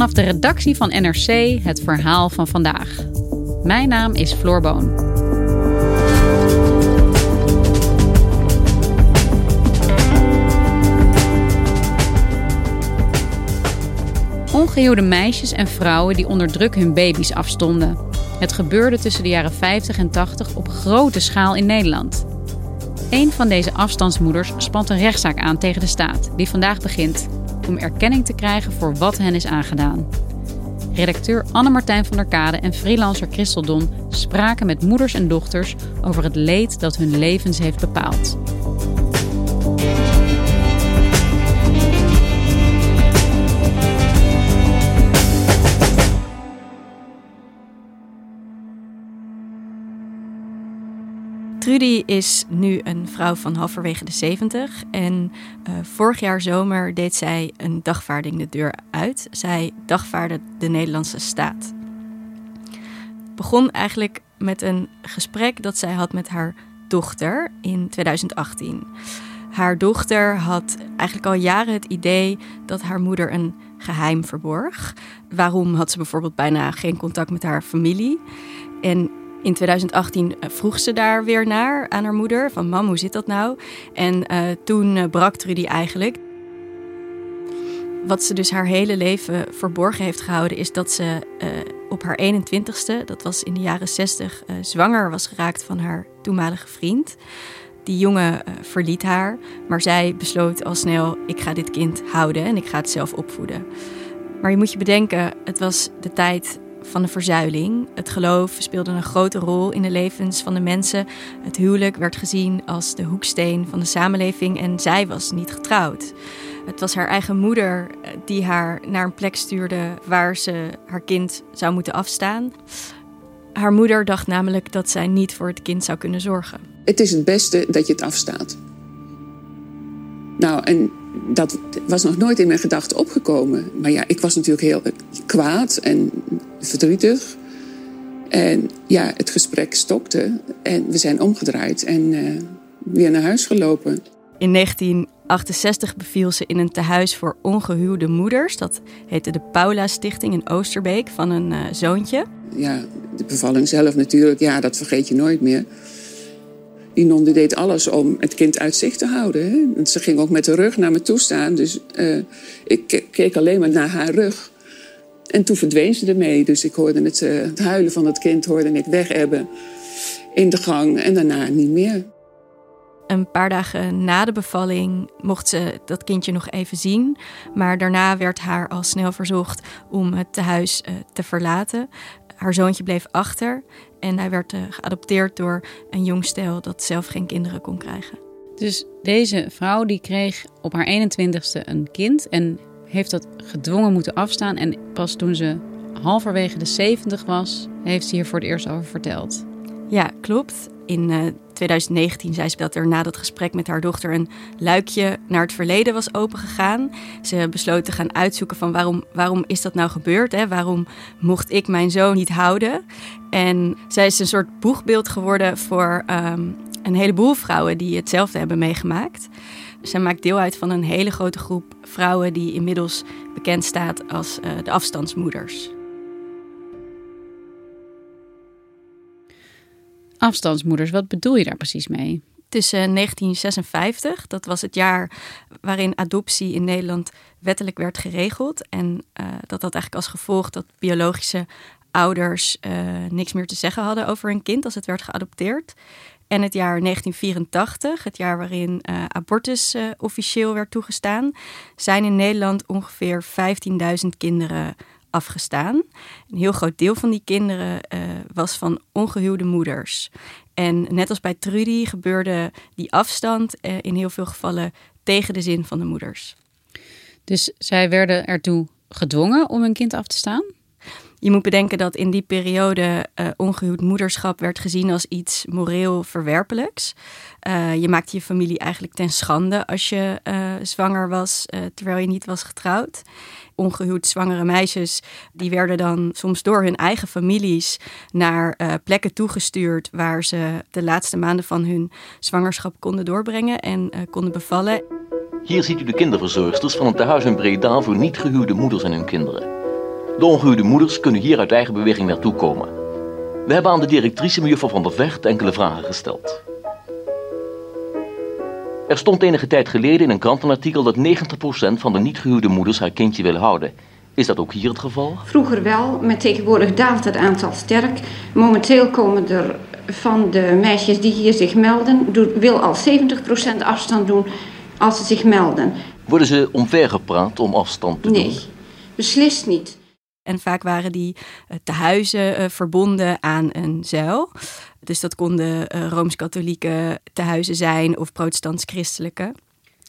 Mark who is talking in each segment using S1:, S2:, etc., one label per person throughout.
S1: Vanaf de redactie van NRC het verhaal van vandaag. Mijn naam is Floor Boon. Ongehuwde meisjes en vrouwen die onder druk hun baby's afstonden. Het gebeurde tussen de jaren 50 en 80 op grote schaal in Nederland. Een van deze afstandsmoeders spant een rechtszaak aan tegen de staat, die vandaag begint, om erkenning te krijgen voor wat hen is aangedaan. Redacteur Anne-Martijn van der Kade en freelancer Christel Don spraken met moeders en dochters over het leed dat hun levens heeft bepaald.
S2: Trudy is nu een vrouw van halverwege de 70 en uh, vorig jaar zomer deed zij een dagvaarding de deur uit. Zij dagvaarde de Nederlandse staat. Het begon eigenlijk met een gesprek dat zij had met haar dochter in 2018. Haar dochter had eigenlijk al jaren het idee dat haar moeder een geheim verborg. Waarom had ze bijvoorbeeld bijna geen contact met haar familie? En in 2018 eh, vroeg ze daar weer naar aan haar moeder: van mam, hoe zit dat nou? En uh, toen uh, brak Trudy eigenlijk. Wat ze dus haar hele leven verborgen heeft gehouden, is dat ze op haar 21ste, dat was in de jaren 60, zwanger was geraakt van haar toenmalige vriend. Die jongen verliet haar, maar zij besloot al snel: ik ga dit kind houden en ik ga het zelf opvoeden. Maar je moet je bedenken, het was de tijd van de verzuiling. Het geloof speelde een grote rol in de levens van de mensen. Het huwelijk werd gezien als de hoeksteen van de samenleving en zij was niet getrouwd. Het was haar eigen moeder eh, die haar naar een plek stuurde waar ze haar kind zou moeten afstaan. Haar moeder dacht namelijk dat zij niet voor het kind zou kunnen zorgen.
S3: Het is het beste dat je het afstaat. Nou, en dat was nog nooit in mijn gedachten opgekomen. Maar ja, ik was natuurlijk heel kwaad en verdrietig. En ja, het gesprek stokte en we zijn omgedraaid en uh, weer naar huis gelopen.
S2: In 1968 beviel ze in een tehuis voor ongehuwde moeders. Dat heette de Paula Stichting in Oosterbeek van een uh, zoontje.
S3: Ja, de bevalling zelf natuurlijk, ja, dat vergeet je nooit meer. Die non die deed alles om het kind uit zicht te houden. Hè? Ze ging ook met de rug naar me toe staan. Dus uh, ik keek alleen maar naar haar rug. En toen verdween ze ermee. Dus ik hoorde het, uh, het huilen van het kind hoorde ik in de gang. En daarna niet meer.
S2: Een paar dagen na de bevalling mocht ze dat kindje nog even zien. Maar daarna werd haar al snel verzocht om het tehuis uh, te verlaten. Haar zoontje bleef achter en hij werd uh, geadopteerd door een jong stel dat zelf geen kinderen kon krijgen.
S1: Dus deze vrouw die kreeg op haar 21ste een kind en heeft dat gedwongen moeten afstaan. En pas toen ze halverwege de 70 was, heeft ze hier voor het eerst over verteld.
S2: Ja, klopt. In uh, 2019 zei ze dat er na dat gesprek met haar dochter een luikje naar het verleden was opengegaan. Ze besloot te gaan uitzoeken van waarom, waarom is dat nou gebeurd? Hè? Waarom mocht ik mijn zoon niet houden? En zij is een soort boegbeeld geworden voor um, een heleboel vrouwen die hetzelfde hebben meegemaakt. Zij maakt deel uit van een hele grote groep vrouwen die inmiddels bekend staat als uh, de afstandsmoeders.
S1: Afstandsmoeders, wat bedoel je daar precies mee?
S2: Tussen 1956, dat was het jaar waarin adoptie in Nederland wettelijk werd geregeld. En uh, dat had eigenlijk als gevolg dat biologische ouders uh, niks meer te zeggen hadden over hun kind als het werd geadopteerd. En het jaar 1984, het jaar waarin abortus officieel werd toegestaan, zijn in Nederland ongeveer 15.000 kinderen afgestaan. Een heel groot deel van die kinderen uh, was van ongehuwde moeders. En net als bij Trudy gebeurde die afstand in heel veel gevallen tegen de zin van de moeders.
S1: Dus zij werden ertoe gedwongen om hun kind af te staan?
S2: Je moet bedenken dat in die periode uh, ongehuwd moederschap werd gezien als iets moreel verwerpelijks. Uh, je maakte je familie eigenlijk ten schande als je uh, zwanger was terwijl je niet was getrouwd. Ongehuwd zwangere meisjes die werden dan soms door hun eigen families naar plekken toegestuurd waar ze de laatste maanden van hun zwangerschap konden doorbrengen en konden bevallen.
S4: Hier ziet u de kinderverzorgsters van het tehuis in Breda voor niet gehuwde moeders en hun kinderen. De ongehuwde moeders kunnen hier uit eigen beweging naartoe komen. We hebben aan de directrice mevrouw van der Vecht enkele vragen gesteld. Er stond enige tijd geleden in een krantenartikel dat 90% van de niet gehuwde moeders haar kindje willen houden. Is dat ook hier het geval?
S5: Vroeger wel, maar tegenwoordig daalt het aantal sterk. Momenteel komen er van de meisjes die hier zich melden, wil al 70% afstand doen als ze zich melden.
S4: Worden ze omvergepraat om afstand te
S5: nee,
S4: doen?
S5: Nee, beslist niet.
S2: En vaak waren die uh, tehuizen uh, verbonden aan een zuil. Dus dat konden uh, rooms-katholieke tehuizen zijn of protestants-christelijke.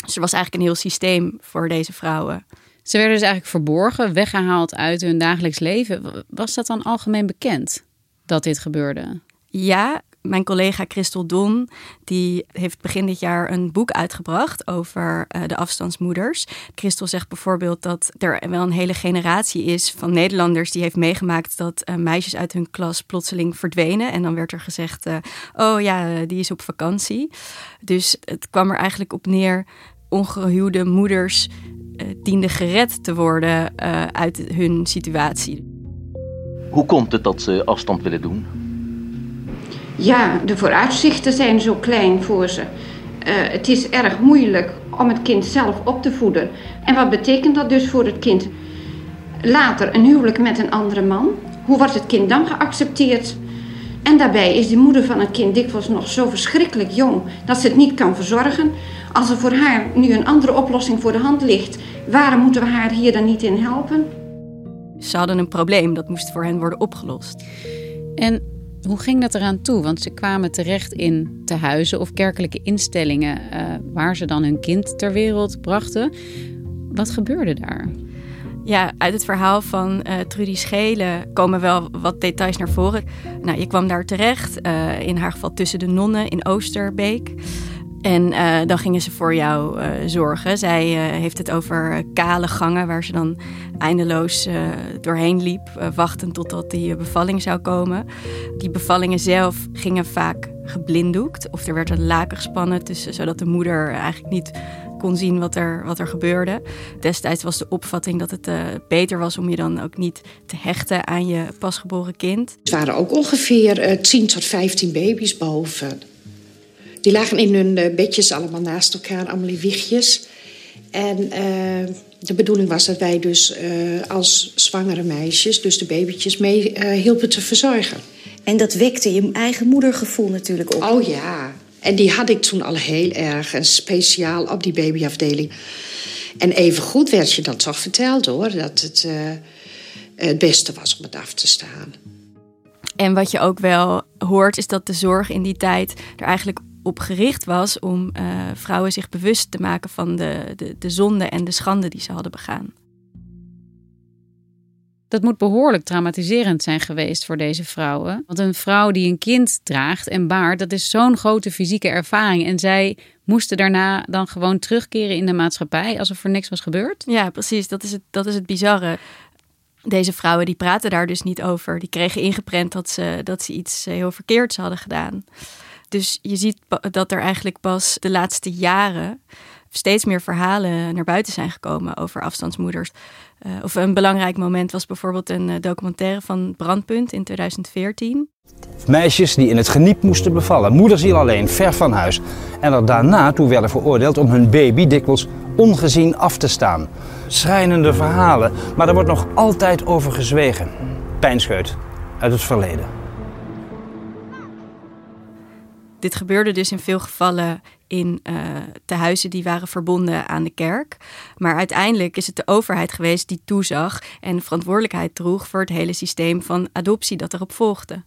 S2: Dus er was eigenlijk een heel systeem voor deze vrouwen.
S1: Ze werden dus eigenlijk verborgen, weggehaald uit hun dagelijks leven. Was dat dan algemeen bekend dat dit gebeurde?
S2: Ja, mijn collega Christel Don, die heeft begin dit jaar een boek uitgebracht over uh, de afstandsmoeders. Christel zegt bijvoorbeeld dat er wel een hele generatie is van Nederlanders die heeft meegemaakt dat uh, meisjes uit hun klas plotseling verdwenen. En dan werd er gezegd, uh, oh ja, die is op vakantie. Dus het kwam er eigenlijk op neer, ongehuwde moeders dienden gered te worden uit hun situatie.
S4: Hoe komt het dat ze afstand willen doen?
S5: Ja, de vooruitzichten zijn zo klein voor ze. Uh, het is erg moeilijk om het kind zelf op te voeden. En wat betekent dat dus voor het kind? Later een huwelijk met een andere man. Hoe wordt het kind dan geaccepteerd? En daarbij is de moeder van het kind dikwijls nog zo verschrikkelijk jong dat ze het niet kan verzorgen. Als er voor haar nu een andere oplossing voor de hand ligt, waarom moeten we haar hier dan niet in helpen?
S2: Ze hadden een probleem, dat moest voor hen worden opgelost.
S1: En hoe ging dat eraan toe? Want ze kwamen terecht in tehuizen of kerkelijke instellingen uh, waar ze dan hun kind ter wereld brachten. Wat gebeurde daar?
S2: Ja, uit het verhaal van uh, Trudy Schelen komen wel wat details naar voren. Nou, je kwam daar terecht, uh, in haar geval tussen de nonnen in Oosterbeek. En uh, dan gingen ze voor jou uh, zorgen. Zij uh, heeft het over kale gangen waar ze dan eindeloos doorheen liep, wachtend totdat die bevalling zou komen. Die bevallingen zelf gingen vaak geblinddoekt of er werd een laken gespannen tussen, zodat de moeder eigenlijk niet kon zien wat er, wat er gebeurde. Destijds was de opvatting dat het beter was om je dan ook niet te hechten aan je pasgeboren kind.
S6: Het waren ook ongeveer 10 tot 15 baby's boven. Die lagen in hun bedjes allemaal naast elkaar, allemaal in wiegjes. En uh, de bedoeling was dat wij dus uh, als zwangere meisjes, dus de babytjes, mee uh, hielpen te verzorgen.
S7: En dat wekte je eigen moedergevoel natuurlijk op.
S6: Oh ja, en die had ik toen al heel erg en speciaal op die babyafdeling. En even goed werd je dan toch verteld hoor, dat het het beste was om het af te staan.
S2: En wat je ook wel hoort, is dat de zorg in die tijd er eigenlijk op gericht was om uh, vrouwen zich bewust te maken van de, de, de zonde en de schande die ze hadden begaan.
S1: Dat moet behoorlijk traumatiserend zijn geweest voor deze vrouwen. Want een vrouw die een kind draagt en baart, dat is zo'n grote fysieke ervaring. En zij moesten daarna dan gewoon terugkeren in de maatschappij alsof er niks was gebeurd?
S2: Ja, precies. Dat is het, dat is het bizarre. Deze vrouwen die praten daar dus niet over. Die kregen ingeprent dat ze, dat ze iets heel verkeerds hadden gedaan. Dus je ziet dat er eigenlijk pas de laatste jaren steeds meer verhalen naar buiten zijn gekomen over afstandsmoeders. Uh, of een belangrijk moment was bijvoorbeeld een uh, documentaire van Brandpunt in 2014.
S8: Meisjes die in het geniep moesten bevallen, moederziel alleen, ver van huis. En er daarna toe werden veroordeeld om hun baby dikwijls ongezien af te staan. Schrijnende verhalen, maar er wordt nog altijd over gezwegen. Pijnscheut, uit het verleden.
S2: Dit gebeurde dus in veel gevallen in uh, tehuizen die waren verbonden aan de kerk. Maar uiteindelijk is het de overheid geweest die toezag en verantwoordelijkheid droeg voor het hele systeem van adoptie dat erop volgde.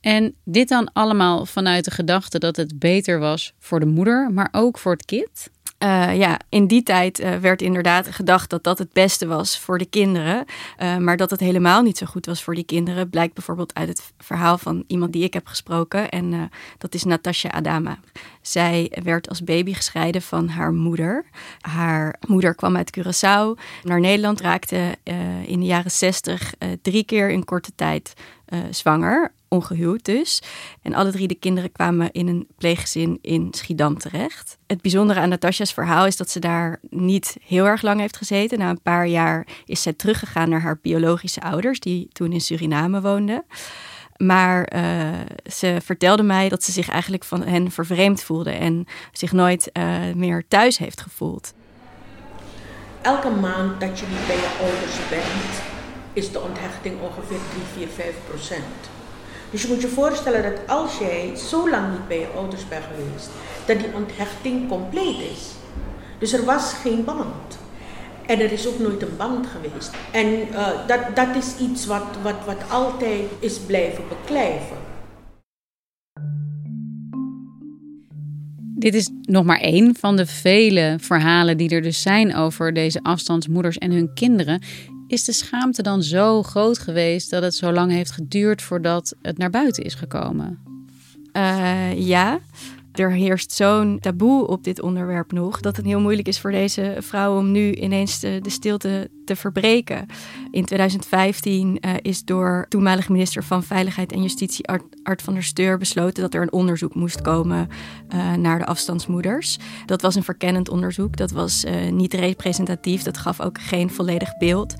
S1: En dit dan allemaal vanuit de gedachte dat het beter was voor de moeder, maar ook voor het kind?
S2: Uh, ja, in die tijd uh, werd inderdaad gedacht dat dat het beste was voor de kinderen. Uh, maar dat het helemaal niet zo goed was voor die kinderen, blijkt bijvoorbeeld uit het verhaal van iemand die ik heb gesproken. En dat is Natasha Adama. Zij werd als baby gescheiden van haar moeder. Haar moeder kwam uit Curaçao naar Nederland, raakte in de jaren zestig drie keer in korte tijd zwanger ongehuwd dus. En alle drie de kinderen kwamen in een pleeggezin in Schiedam terecht. Het bijzondere aan Natasja's verhaal is dat ze daar niet heel erg lang heeft gezeten. Na een paar jaar is zij teruggegaan naar haar biologische ouders, die toen in Suriname woonden. Maar uh, ze vertelde mij dat ze zich eigenlijk van hen vervreemd voelde en zich nooit uh, meer thuis heeft gevoeld.
S9: Elke maand dat je niet bij je ouders bent, is de onthechting ongeveer 3, 4, 5 procent. Dus je moet je voorstellen dat als jij zo lang niet bij je ouders bent geweest, dat die onthechting compleet is. Dus er was geen band. En er is ook nooit een band geweest. En uh, dat, dat is iets wat, wat, wat altijd is blijven beklijven.
S1: Dit is nog maar één van de vele verhalen die er dus zijn over deze afstandsmoeders en hun kinderen. Is de schaamte dan zo groot geweest dat het zo lang heeft geduurd voordat het naar buiten is gekomen?
S2: Uh, ja, er heerst zo'n taboe op dit onderwerp nog dat het heel moeilijk is voor deze vrouw om nu ineens de, stilte te verbreken. In 2015 uh, is door toenmalig minister van Veiligheid en Justitie Art, van der Steur besloten dat er een onderzoek moest komen uh, naar de afstandsmoeders. Dat was een verkennend onderzoek, dat was uh, niet representatief, dat gaf ook geen volledig beeld.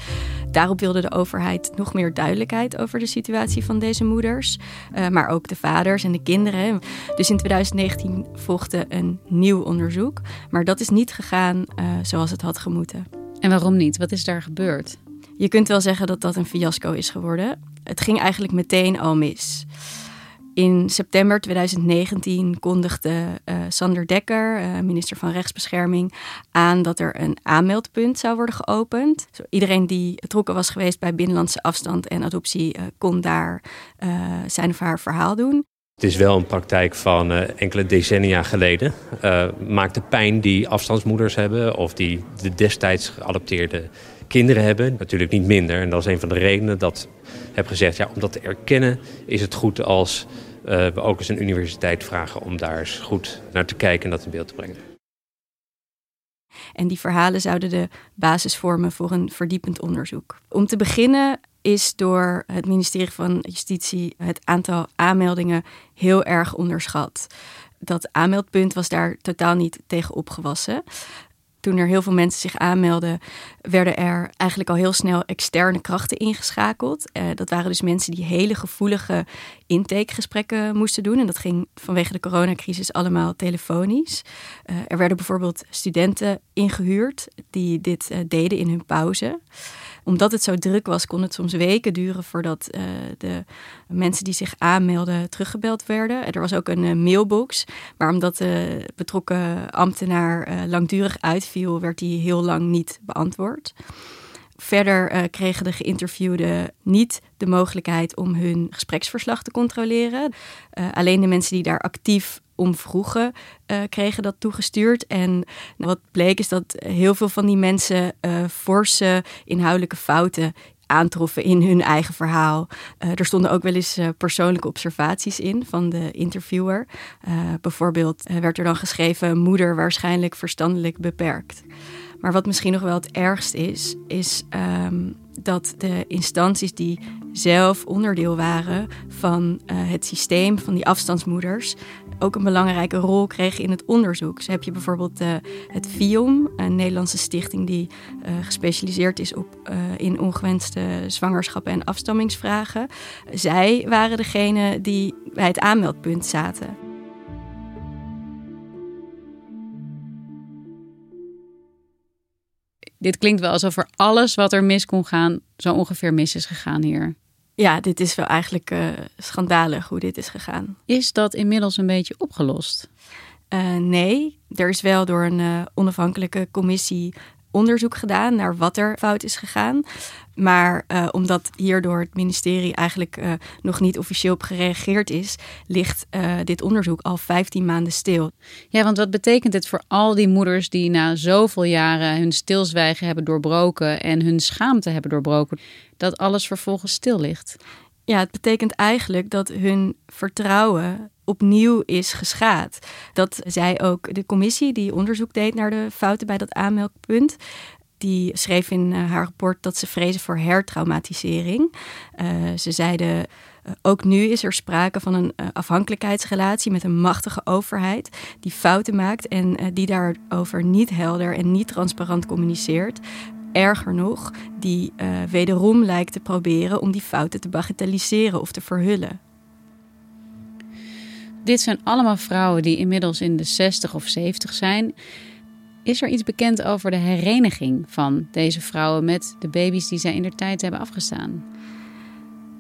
S2: Daarop wilde de overheid nog meer duidelijkheid over de situatie van deze moeders, maar ook de vaders en de kinderen. Dus in 2019 volgde een nieuw onderzoek, maar dat is niet gegaan zoals het had gemoeten.
S1: En waarom niet? Wat is daar gebeurd?
S2: Je kunt wel zeggen dat dat een fiasco is geworden. Het ging eigenlijk meteen al mis. In september 2019 kondigde uh, Sander Dekker, uh, minister van Rechtsbescherming, aan dat er een aanmeldpunt zou worden geopend. Iedereen die betrokken was geweest bij binnenlandse afstand en adoptie uh, kon daar zijn of haar verhaal doen.
S10: Het is wel een praktijk van enkele decennia geleden. Maakt de pijn die afstandsmoeders hebben of die de destijds geadopteerde kinderen hebben natuurlijk niet minder. En dat is een van de redenen dat heb gezegd, ja, om dat te erkennen is het goed als uh, we ook eens een universiteit vragen om daar eens goed naar te kijken en dat in beeld te brengen.
S2: En die verhalen zouden de basis vormen voor een verdiepend onderzoek. Om te beginnen is door het ministerie van Justitie het aantal aanmeldingen heel erg onderschat. Dat aanmeldpunt was daar totaal niet tegen opgewassen. Toen er heel veel mensen zich aanmelden, werden er eigenlijk al heel snel externe krachten ingeschakeld. Uh, dat waren dus mensen die hele gevoelige intakegesprekken moesten doen. En dat ging vanwege de coronacrisis allemaal telefonisch. Uh, er werden bijvoorbeeld studenten ingehuurd die dit uh, deden in hun pauze omdat het zo druk was, kon het soms weken duren voordat uh, de mensen die zich aanmelden teruggebeld werden. Er was ook een uh, mailbox, maar omdat de betrokken ambtenaar uh, langdurig uitviel, werd die heel lang niet beantwoord. Verder kregen de geïnterviewden niet de mogelijkheid om hun gespreksverslag te controleren. Alleen de mensen die daar actief om vroegen, uh, kregen dat toegestuurd. En wat bleek is dat heel veel van die mensen forse inhoudelijke fouten aantroffen in hun eigen verhaal. Uh, er stonden ook wel eens persoonlijke observaties in van de interviewer. Bijvoorbeeld werd er dan geschreven: moeder waarschijnlijk verstandelijk beperkt. Maar wat misschien nog wel het ergst is, is um, dat de instanties die zelf onderdeel waren van het systeem van die afstandsmoeders ook een belangrijke rol kregen in het onderzoek. Zo heb je bijvoorbeeld uh, het FIOM, een Nederlandse stichting die uh, gespecialiseerd is op, in ongewenste zwangerschappen en afstammingsvragen. Zij waren degene die bij het aanmeldpunt zaten.
S1: Dit klinkt wel alsof er alles wat er mis kon gaan, zo ongeveer mis is gegaan hier.
S2: Ja, dit is wel eigenlijk uh, schandalig hoe dit is gegaan.
S1: Is dat inmiddels een beetje opgelost?
S2: Uh, nee, er is wel door een uh, onafhankelijke commissie onderzoek gedaan naar wat er fout is gegaan. Maar uh, omdat hierdoor het ministerie eigenlijk uh, nog niet officieel op gereageerd is, ligt uh, dit onderzoek al 15 maanden stil.
S1: Ja, want wat betekent het voor al die moeders die na zoveel jaren hun stilzwijgen hebben doorbroken en hun schaamte hebben doorbroken, dat alles vervolgens stil ligt?
S2: Ja, het betekent eigenlijk dat hun vertrouwen opnieuw is geschaad. Dat zij ook de commissie die onderzoek deed naar de fouten bij dat aanmeldpunt, die schreef in eh, haar rapport dat ze vrezen voor hertraumatisering. Uh, ze zeiden. Uh, ook nu is er sprake van een afhankelijkheidsrelatie met een machtige overheid die fouten maakt en die daarover niet helder en niet transparant communiceert. Erger nog, die wederom lijkt te proberen om die fouten te bagatelliseren of te verhullen.
S1: Dit zijn allemaal vrouwen die inmiddels in de 60 of 70 zijn. Is er iets bekend over de hereniging van deze vrouwen met de baby's die zij in der tijd hebben afgestaan?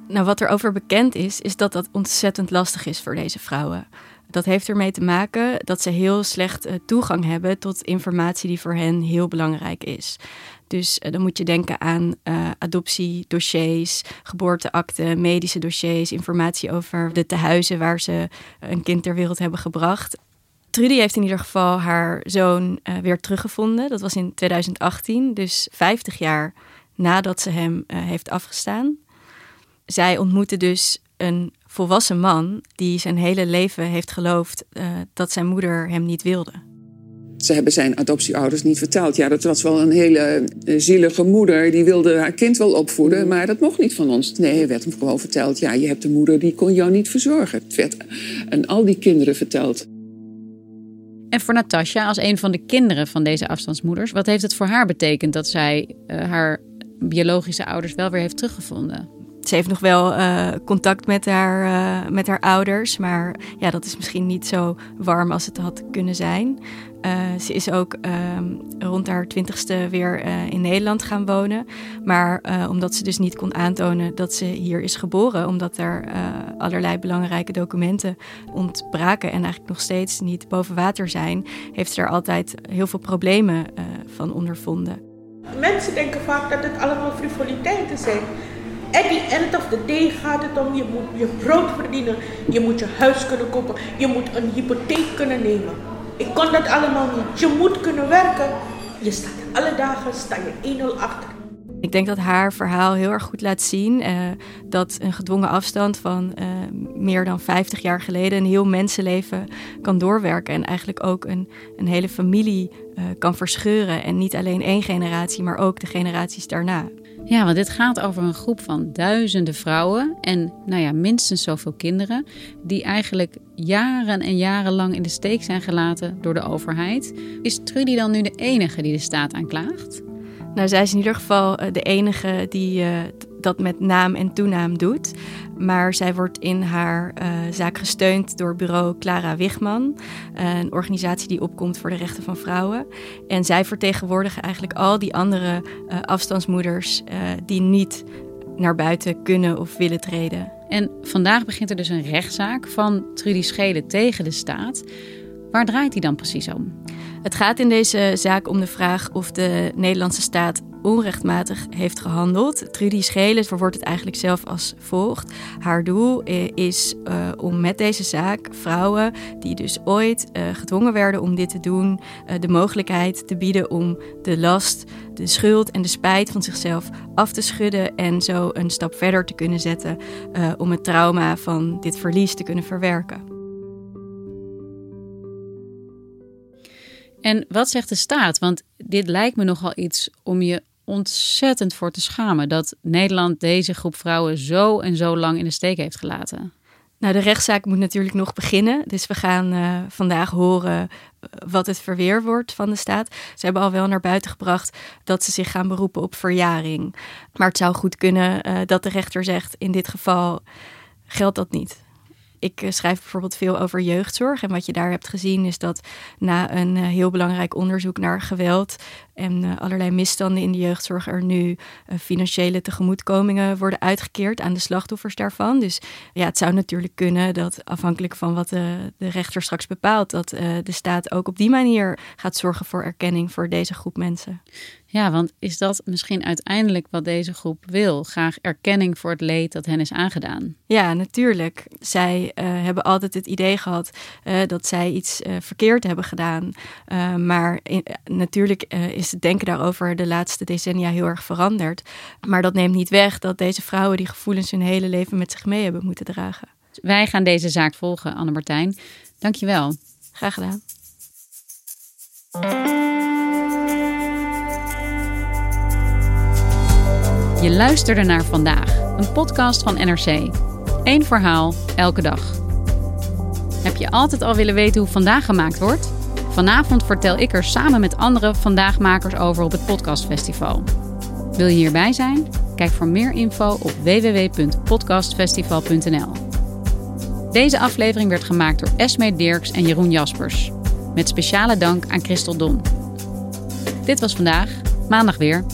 S2: Nou, wat er over bekend is, is dat dat ontzettend lastig is voor deze vrouwen. Dat heeft ermee te maken dat ze heel slecht uh, toegang hebben tot informatie die voor hen heel belangrijk is. Dus uh, dan moet je denken aan uh, adoptiedossiers, geboorteakten, medische dossiers, informatie over de tehuizen waar ze een kind ter wereld hebben gebracht. Trudy heeft in ieder geval haar zoon weer teruggevonden. Dat was in 2018, dus 50 jaar nadat ze hem heeft afgestaan. Zij ontmoette dus een volwassen man die zijn hele leven heeft geloofd uh, dat zijn moeder hem niet wilde.
S3: Ze hebben zijn adoptieouders niet verteld. Ja, dat was wel een hele zielige moeder. Die wilde haar kind wel opvoeden, maar dat mocht niet van ons. Nee, er werd hem gewoon verteld. Ja, je hebt een moeder die kon jou niet verzorgen. Het werd aan al die kinderen verteld.
S1: En voor Natasja, als een van de kinderen van deze afstandsmoeders, wat heeft het voor haar betekend dat zij uh, haar biologische ouders wel weer heeft teruggevonden?
S2: Ze heeft nog wel uh, contact met haar, uh, met haar ouders, maar ja, dat is misschien niet zo warm als het had kunnen zijn. Uh, ze is ook rond haar twintigste weer in Nederland gaan wonen. Maar omdat ze dus niet kon aantonen dat ze hier is geboren, omdat er allerlei belangrijke documenten ontbraken en eigenlijk nog steeds niet boven water zijn, heeft ze er altijd heel veel problemen van ondervonden.
S9: Mensen denken vaak dat het allemaal frivoliteiten zijn. At the end of the day gaat het om je moet je brood verdienen, je moet je huis kunnen kopen, je moet een hypotheek kunnen nemen. Ik kon dat allemaal niet. Je moet kunnen werken. Je staat alle dagen sta je 1-0 achter.
S2: Ik denk dat haar verhaal heel erg goed laat zien uh, dat een gedwongen afstand van uh, meer dan 50 jaar geleden een heel mensenleven kan doorwerken en eigenlijk ook een, een hele familie uh, kan verscheuren. En niet alleen één generatie, maar ook de generaties daarna.
S1: Ja, want dit gaat over een groep van duizenden vrouwen en nou ja, minstens zoveel kinderen, die eigenlijk jaren en jarenlang in de steek zijn gelaten door de overheid. Is Trudy dan nu de enige die de staat aanklaagt?
S2: Nou, zij is in ieder geval de enige die uh, dat met naam en toenaam doet. Maar zij wordt in haar uh, zaak gesteund door bureau Clara Wigman, een organisatie die opkomt voor de rechten van vrouwen. En zij vertegenwoordigen eigenlijk al die andere afstandsmoeders die niet naar buiten kunnen of willen treden.
S1: En vandaag begint er dus een rechtszaak van Trudy Schelen tegen de staat. Waar draait die dan precies om?
S2: Het gaat in deze zaak om de vraag of de Nederlandse staat onrechtmatig heeft gehandeld. Trudy Schelen verwoordt het eigenlijk zelf als volgt. Haar doel is uh, om met deze zaak vrouwen die dus ooit uh, gedwongen werden om dit te doen, de mogelijkheid te bieden om de last, de schuld en de spijt van zichzelf af te schudden en zo een stap verder te kunnen zetten om het trauma van dit verlies te kunnen verwerken.
S1: En wat zegt de staat? Want dit lijkt me nogal iets om je ontzettend voor te schamen dat Nederland deze groep vrouwen zo en zo lang in de steek heeft gelaten.
S2: Nou, de rechtszaak moet natuurlijk nog beginnen. Dus we gaan uh, vandaag horen wat het verweer wordt van de staat. Ze hebben al wel naar buiten gebracht dat ze zich gaan beroepen op verjaring. Maar het zou goed kunnen uh, dat de rechter zegt: in dit geval geldt dat niet. Ik schrijf bijvoorbeeld veel over jeugdzorg. En wat je daar hebt gezien is dat na een heel belangrijk onderzoek naar geweld en uh, allerlei misstanden in de jeugdzorg er nu uh, financiële tegemoetkomingen worden uitgekeerd aan de slachtoffers daarvan. Dus ja, het zou natuurlijk kunnen dat afhankelijk van wat de, de rechter straks bepaalt, dat uh, de staat ook op die manier gaat zorgen voor erkenning voor deze groep mensen.
S1: Ja, want is dat misschien uiteindelijk wat deze groep wil? Graag erkenning voor het leed dat hen is aangedaan.
S2: Ja, natuurlijk. Zij uh, hebben altijd het idee gehad uh, dat zij iets uh, verkeerd hebben gedaan. maar in, natuurlijk is het denken daarover de laatste decennia heel erg veranderd. Maar dat neemt niet weg dat deze vrouwen die gevoelens hun hele leven met zich mee hebben moeten dragen.
S1: Wij gaan deze zaak volgen, Anne Martijn. Dankjewel.
S2: Graag gedaan.
S1: Je luisterde naar vandaag, een podcast van NRC. Eén verhaal, elke dag. Heb je altijd al willen weten hoe vandaag gemaakt wordt? Vanavond vertel ik er samen met andere vandaagmakers over op het Podcastfestival. Wil je hierbij zijn? Kijk voor meer info op www.podcastfestival.nl. Deze aflevering werd gemaakt door Esme Dirks en Jeroen Jaspers. Met speciale dank aan Christel Don. Dit was vandaag, maandag weer.